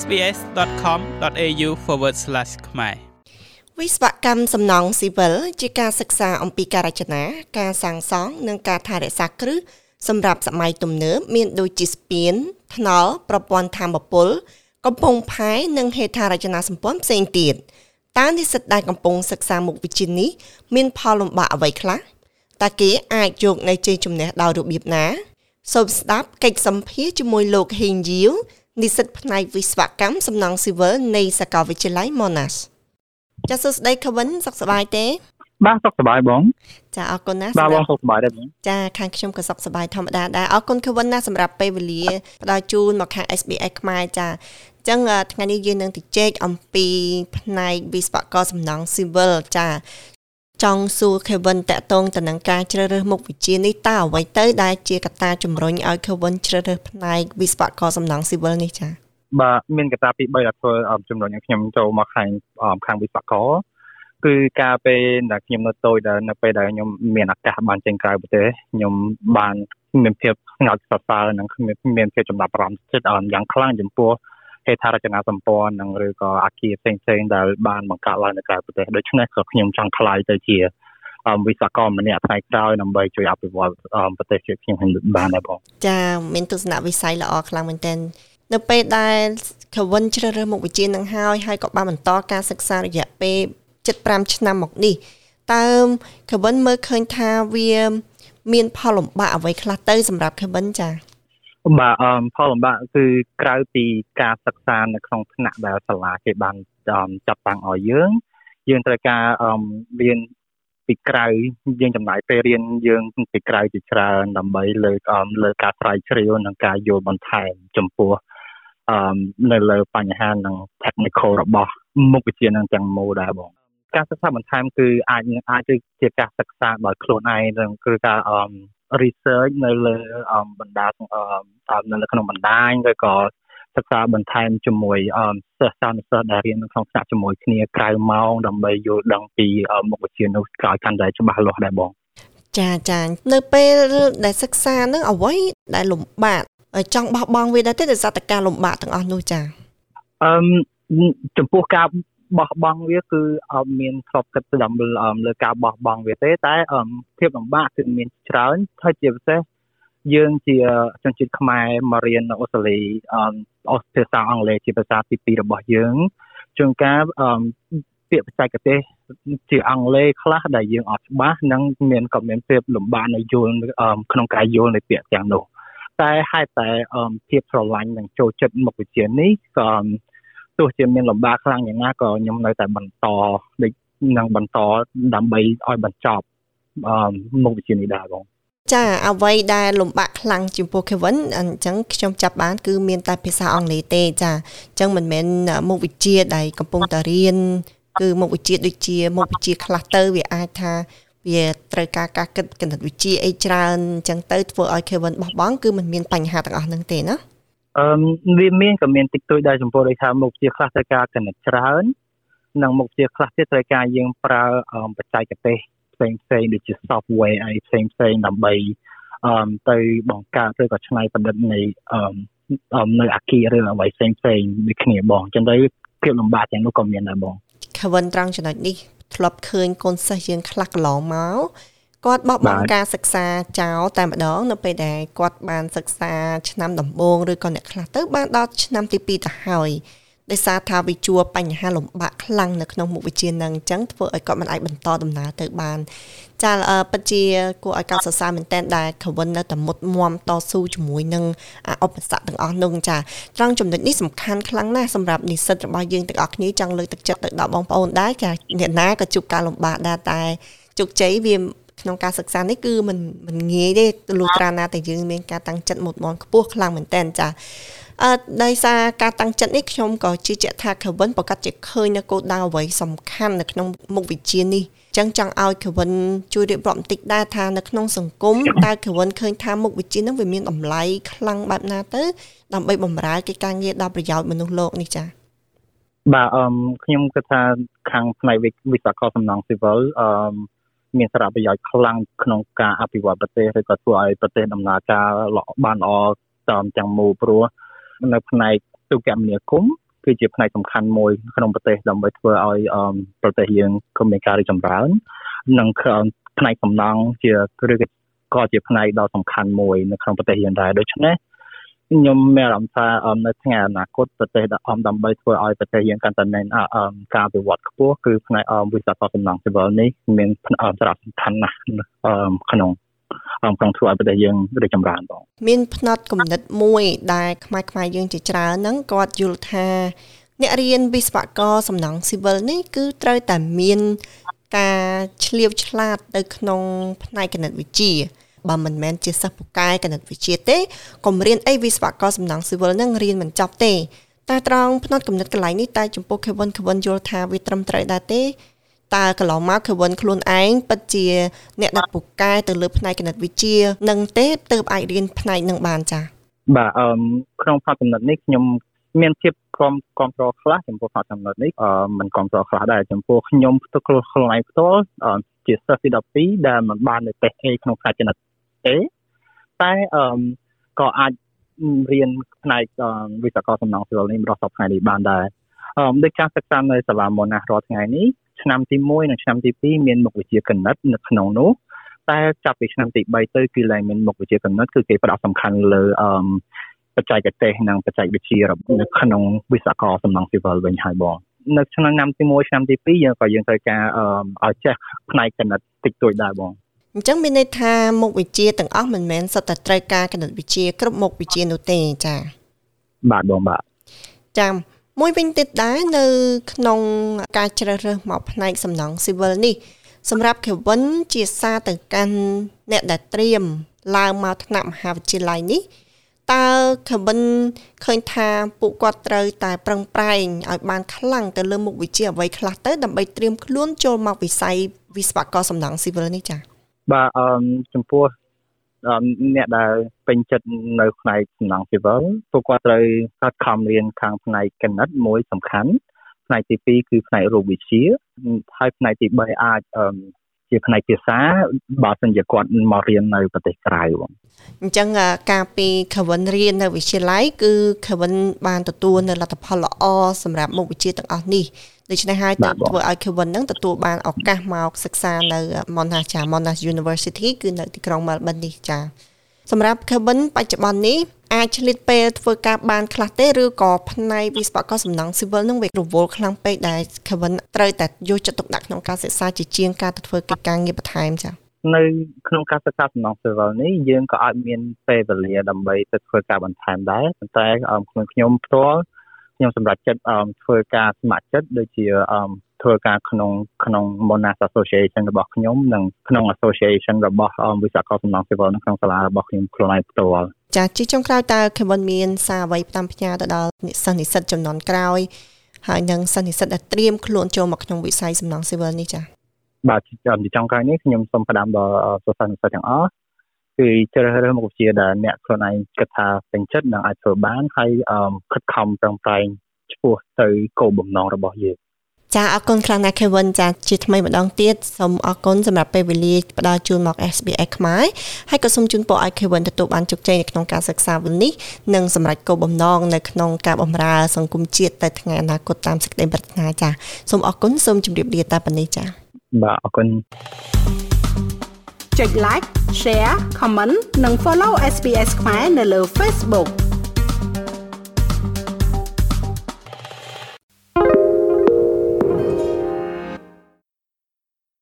sbs.com.au/ ខ្មែរវិស្វកម្មសំណង់ស៊ីវិលជាការសិក្សាអំពីការរចនា ការសាងសង់និងការថែរក្សាគ្រឹះសម្រាប់សម័យទំនើបមានដូចជាស្ពានថ្នល់ប្រព័ន្ធធម្មពល កំពង់ផែនិងហេដ្ឋារចនាសម្ព័ន្ធផ្សេងទៀតតើនិស្សិតដែលកំពុងសិក្សាមុខវិជ្ជានេះមានផលលំបាកអ្វីខ្លះតើគេអាចយកនៅជ័យជំនះដោយរបៀបណាសូមស្ដាប់កិច្ចសម្ភាសជាមួយលោកហេងយៀវ និស្សិតផ្នែកវិស្វកម្មសំណង់ស៊ីវិលនៃសាកលវិទ្យាល័យ Monash ចាសសួស្តីខវិនសុខសប្បាយទេបាទសុខសប្បាយបង ចាអរគុណណាស់បាទបងសុខសប្បាយដែរបងចាខាងខ្ញុំក៏សុខសប្បាយធម្មតាដែរអរគុណខវិនណាស់សម្រាប់ពេលវេលាផ្ដល់ជូនមកខាង SBS ខ្មែរចាអញ្ចឹងថ្ងៃនេះយើងនឹងទៅជែកអំពីផ្នែកវិស្វករសំណង់ស៊ីវិលចា ចង់សួរ Kevin តកតងទៅនឹងការជ្រើសរើសមុខវិជ្ជានេះតើអ្វីទៅដែលជាកត្តាជំរុញឲ្យ Kevin ជ្រើសរើសផ្នែកវិស្វករសំណង់ស៊ីវិលនេះចា៎បាទមានកត្តាពីរបីដែលធ្វើជំរុញឲ្យខ្ញុំចូលមកខាងខាងវិស្វករគឺការពេលដែលខ្ញុំនៅតូចដែលនៅពេលដែលខ្ញុំមានឱកាសបានចេញក្រៅប្រទេសខ្ញុំបានមានភាពស្ងើចសរសើរនិងមានភាពចំណាប់អារម្មណ៍ចិត្តយ៉ាងខ្លាំងចំពោះ ហេដ្ឋារចនាសម្ព័ន្ធនិងឬក៏អាគារផ្សេងផ្សេងដែលបានបង្កើតឡើងនៅក្រៅប្រទេសដូច្នេះក៏ខ្ញុំចង់ខ្លាយទៅជាវិស្វករម្នាក់ផ្នែកក្រោយដើម្បីជួយអភិវឌ្ឍប្រទេសជាតិខ្ញុំបានដែរបងចាមានទស្សនវិស័យល្អខ្លាំងមែនទែននៅពេលដែលកវិនជ្រើសរើសមុខវិជ្ជានឹងហើយហើយក៏បានបន្តការសិក្សារយៈពេល75ឆ្នាំមកនេះតើកវិនមើលឃើញថាវា មានផលលំបាកអ្វីខ្លះទៅសម្រាប់កវិនចា៎ បាទអឺផលលំបាកគឺក្រៅពីការសិក្សានៅក្នុងថ្នាក់ដែលសាលាគេបានចាត់តាំងឲ្យយើង យើងត្រូវការអឺរៀនពីក្រៅយើងចំណាយពេលរៀនយើងពីក្រៅជាច្រើនដើម្បីលើកលើការស្រាវជ្រាវនិងការយល់បន្ថែមចំពោះអឺនៅលើបញ្ហានិង technical របស់មុខវិជ្ជានឹងទាំងមូលដែរបង ការសិក្សាបន្ថែមគឺអាចអាចជាការសិក្សាដោយខ្លួនឯងនិងគឺការអឺ research នៅលើបណ្ដានៅក្នុងបណ្ដាញឬក៏សិក្សាបន្ថែមជាមួយសិស្សសាស្ត្រសិស្សដែលរៀននៅក្នុងថ្នាក់ជាមួយគ្នាក្រៅម៉ោងដើម្បីយល់ដឹងពីមុខវិជ្ជានោះក្រោយកាន់តែច្បាស់លាស់ដែរបងចាចានៅពេលដែលសិក្សានឹងអ្វីដែលលំបាកចង់បោះបង់វាដែរទេដោយសារតែការលំបាកទាំងអស់នោះចាអឺចំពោះការ បោះបង់វាគឺអត់មានធ្លាប់គិតទៅលើការបោះបង់វាទេ តែភាពលំបាកគឺមានច្រើនហើយជាពិសេសយើងជាជនជាតិខ្មែរមករៀននៅអូស្ត្រាលីអឺភាសាអង់គ្លេសជាភាសាទី2របស់យើងជួនកាលពាក្យបច្ចេកទេសជាអង់គ្លេសខ្លះដែលយើងអត់ច្បាស់និងមានក៏មានភាពលំបាកនៅយល់ក្នុងការយល់នៃពាក្យទាំងនោះតែហេតុតែភាពស្រឡាញ់និងចូលចិត្តមុខវិជ្ជានេះក៏ ទោះជាមានលំបាកខ្លាំងយ៉ាងណាក៏ខ្ញុំនៅតែបន្តដូចនឹងបន្តដើម្បីឲ្យបញ្ចប់អឺមុខវិជ្ជានេះដែរបងចាអ្វីដែលលំបាកខ្លាំងចំពោះ Kevin អញ្ចឹងខ្ញុំចាប់បាន គឺមានតែភាសាអង់គ្លេសទេចាអញ្ចឹងមិនមែនមុខវិជ្ជាដែលកំពុងតែរៀនគឺមុខវិជ្ជាដូចជាមុខវិជ្ជាខ្លះទៅវាអាចថាវាត្រូវការការគិតគណិតវិទ្យាអីច្រើនអញ្ចឹងទៅធ្វើឲ្យ Kevin បោះបង់គឺมันមានបញ្ហាទាំងអស់ហ្នឹងទេណា អឺវាមានក៏មានតិចតួចដែរចំពោះដូចថាមុខវិជ្ជាខ្លះត្រូវការគណិតច្រើននិងមុខវិជ្ជាខ្លះទៀតត្រូវការយើងប្រើបច្ចេកទេសផ្សេងផ្សេងដូចជា software អីផ្សេងផ្សេងដើម្បីអឺទៅបង្កើតឬក៏ច្នៃប្រឌិតនៃអឺនៅអាគារឬអ្វីផ្សេងផ្សេងដូចគ្នាបងចឹងទៅភាពលំបាកទាំងនោះក៏មានដែរបងខវិនត្រង់ចំណុចនេះធ្លាប់ឃើញកូនសិស្សយើងខ្លះកន្លងមក គាត់បោះបង់ការសិក្សាចោលតែម្ដង នៅពេលដែលគាត់បានសិក្សាឆ្នាំដំបូងឬក៏អ្នកខ្លះទៅបានដល់ឆ្នាំទី2ទៅហើយដោយសារថាវាជួបបញ្ហាលំបាកខ្លាំងនៅក្នុងមុខវិជ្ជានឹងអញ្ចឹងធ្វើឲ្យគាត់មិនអាចបន្តដំណើរទៅបានចាពិតជាគួរឲ្យកោតសរសើរមែនទែនដែលខវិននៅតែមុតមមតស៊ូជាមួយនឹងឧបសគ្គទាំងអស់នោះចាត្រង់ចំណុចនេះសំខាន់ខ្លាំងណាស់សម្រាប់និស្សិតរបស់យើងទាំងអស់គ្នាចង់លើកទឹកចិត្តទៅដល់បងប្អូនដែរចាអ្នកណាក៏ជួបការលំបាកដែរតែជោគជ័យវា ក្នុងការសិក្សានេះគឺมันมันងាយទេលុះត្រាណាតែយើងមានការតាំងចិត្តមុតមមខ្ពស់ខ្លាំងមែនតើចាអឺដោយសារការតាំងចិត្តនេះខ្ញុំក៏ជឿជាក់ថា Kevin ប្រកាសជាឃើញនៅគោលដៅអ្វីសំខាន់នៅក្នុងមុខវិជ្ជានេះចឹងចង់ឲ្យ Kevin ជួយរៀបរាប់បន្តិចដែរថានៅក្នុងសង្គមតើ Kevin ឃើញថាមុខវិជ្ជានឹងវាមានតម្លៃខ្លាំងបែបណាទៅដើម្បីបម្រើកិច្ចការងារដល់ប្រយោជន៍មនុស្សលោកនេះចា៎បាទអឺខ្ញុំគិតថាខាងផ្នែកវិស្វករសំណង់ស៊ីវិលអឺ មានសារៈប្រយោជន៍ខ្លាំងក្នុងការអភិវឌ្ឍប្រទេសឬក៏ធ្វើឲ្យប្រទេសដំណើរការល្អបានល្អតាមទាំងមូលព្រោះនៅផ្នែកទូកមនាគមន៍គឺជាផ្នែកសំខាន់មួយក្នុងប្រទេសដើម្បីធ្វើឲ្យប្រទេសយើងក៏មានការរីកចម្រើននិងផ្នែកសំណង់ជាឬក៏ជាផ្នែកដ៏សំខាន់មួយនៅក្នុងប្រទេសយើងដែរដូច្នេះ ខ្ញុំមានអារម្មណ៍ថានៅថ្ងៃអនាគតប្រទេសដែលអមដើម្បីធ្វើឲ្យប្រទេសយើងកាន់តែមានការវិវត្តខ្ពស់គឺផ្នែកវិស័យសំណង់ស៊ីវិលនេះមានសារៈសំខាន់ណាស់ក្នុងក្នុងធ្វើឲ្យប្រទេសយើងរីកចម្រើនបងមានផ្នត់គំនិតមួយដែលខ្មែរខ្មែរយើងជាច្រើនហ្នឹងគាត់យល់ថាអ្នករៀនវិស្វករសំណង់ស៊ីវិលនេះគឺត្រូវតែមានការឆ្លៀវឆ្លាតទៅក្នុងផ្នែកគណិតវិទ្យា បើមិនមែនជាសិស្សពូកែគណិតវិទ្យាទេកុំរៀនអីវិស្វករសំណង់ស៊ីវិលនឹងរៀនមិនចប់ទេតែត្រង់ផ្នត់កំណត់កន្លែងនេះតែចំពោះ Kevin Kevin យល់ថាវាត្រឹមត្រូវដែរទេតើកន្លងមក Kevin ខ្លួនឯងពិតជា អ្នកដែលពូកែទៅលើផ្នែកគណិតវិទ្យានឹងទេទើបអាចរៀនផ្នែកនឹងបានចា៎បាទអឺក្នុងផ្នត់កំណត់នេះខ្ញុំមានភាពគ្រប់គ្រប់គ្រងខ្លះចំពោះផ្នត់កំណត់នេះអឺមិនគ្រប់គ្រងខ្លះដែរចំពោះខ្ញុំផ្ទាល់ខ្លួនឯងផ្ទាល់ជាសិស្សទី12ដែលមិនបាននៅទេអេក្នុងផ្នែកគណិត ទេតែអឺក៏អាចរៀនផ្នែកវិស្វករសំណង់ស៊ីវិលនេះរបស់សពថ្ងៃនេះបានដែរអឺដូចការសិក្សានៅសាលាមណាស់រាល់ថ្ងៃនេះឆ្នាំទី1និងឆ្នាំទី2មានមុខវិជ្ជាគណិតនៅក្នុងនោះតែចាប់ពីឆ្នាំទី3ទៅគឺឡើងមានមុខវិជ្ជាគណិតគឺគេផ្ដោតសំខាន់លើអឺបច្ចេកទេសនិងបច្ចេកវិទ្យានៅក្នុងវិស្វករសំណង់ស៊ីវិលវិញហើយបងនៅឆ្នាំទី1ឆ្នាំទី2យើងក៏យើងត្រូវការឲ្យចេះផ្នែកគណិតតិចតួចដែរបង អញ្ចឹងមានន័យថាមុខវិជ្ជាទាំងអស់មិនមែនសុទ្ធតែត្រូវការគណិតវិទ្យាគ្រប់មុខវិជ្ជានោះទេចា៎បាទបងបាទចាំមួយវិញទៀតដែរនៅ ក្នុងការជ្រើសរើសមកផ្នែកសំណង់ស៊ីវិលនេះសម្រាប់ Kevin ជាសារទៅកាន់អ្នកដែលត្រៀមឡើងមកថ្នាក់មហាវិទ្យាល័យនេះតើ Kevin ឃើញថាពួកគាត់ត្រូវតែប្រឹងប្រែងឲ្យបានខ្លាំងទៅលើមុខវិជ្ជាអ្វីខ្លះទៅដើម្បីត្រៀមខ្លួនចូលមកវិស័យវិស្វករសំណង់ស៊ីវិលនេះចា៎ បាទអឺចំពោះអ្នកដែលពេញចិត្តនៅផ្នែកសំណង់ស៊ីវិលពួកគាត់ត្រូវកាត់ខំរៀនខាងផ្នែកគណិតមួយសំខាន់ផ្នែកទី2គឺផ្នែករូបវិទ្យាហើយផ្នែកទី3អាច ជាផ្នែកភាសាបើសិនជាគាត់មករៀននៅប្រទេសក្រៅបងអញ្ចឹងការពី Kevin រៀននៅវិទ្យាល័យគឺ Kevin បានទទួលនៅលទ្ធផលល្អសម្រាប់មុខវិជ្ជាទាំងអស់នេះដូច្នេះហើយទើបធ្វើឲ្យ Kevin នឹងទទួលបានឱកាសមកសិក្សានៅ Monash ចា Monash University គឺនៅទីក្រុង Melbourne នេះចាសម្រាប់ Kevin បច្ចុប្បន្ននេះ អាចឆ្លៀតពេលធ្វើការបានខ្លះទេឬក៏ផ្នែកវិស្វករសំណង់ស៊ីវិលនឹងវារវល់ខ្លាំងពេកដែល Kevin ត្រូវតែយកចិត្តទុកដាក់ក្នុងការសិក្សាជាជាងការទៅធ្វើកិច្ចការងារបន្ថែមចា៎នៅក្នុងការសិក្សាសំណង់ស៊ីវិលនេះយើងក៏អាចមានពេលវេលាដើម្បីទៅធ្វើការបន្ថែមដែរប៉ុន្តែខ្ញុំខ្ញុំផ្ទាល់ខ្ញុំសម្រេចចិត្តធ្វើការស្ម័គ្រចិត្តដូចជាធ្វើការក្នុងក្នុង Monash Association របស់ខ្ញុំនិងក្នុង Association របស់វិស្វករសំណង់ស៊ីវិលនៅក្នុងសាលារបស់ខ្ញុំខ្លួនឯងផ្ទាល់ ចាជាចុងក្រោយតើ Kevin មានសារអ្វីផ្ដាំផ្ញើទៅដល់និស្សិតនិស្សិតចំនួនក្រោយហើយនិងសិស្សនិស្សិតដែលត្រៀមខ្លួនចូលមកក្នុងវិស័យសំណង់ស៊ីវិលនេះចាបាទជាចុងក្រោយនេះខ្ញុំសូមផ្ដាំដល់សិស្សនិស្សិតទាំងអស់គឺជ្រើសរើសមុខវិជ្ជាដែលអ្នកខ្លួនឯងគិតថាពេញចិត្តនិងអាចធ្វើបានហើយខិតខំប្រឹងប្រែងឆ្ពោះទៅគោលបំណងរបស់យើង ចាអរគុណខ្លាំងណាស់ Kevin ចាជាថ្មីម្ដងទៀតសូមអរគុណសម្រាប់ពេលវេលាផ្ដល់ជូនមក SBS ខ្មែរហើយក៏សូមជូនពរឲ្យ Kevin ទទួលបានជោគជ័យនៅក្នុងការសិក្សាវិញនេះនិងសម្រេចគោលបំណងនៅក្នុងការបម្រើសង្គមជាតិទៅថ្ងៃអនាគតតាមសេចក្តីប្រាថ្នាចាសូមអរគុណសូមជម្រាបលាតែប៉ុណ្ណេះចាបាទអរគុណចុច like share comment និង follow SBS ខ្មែរនៅលើ Facebook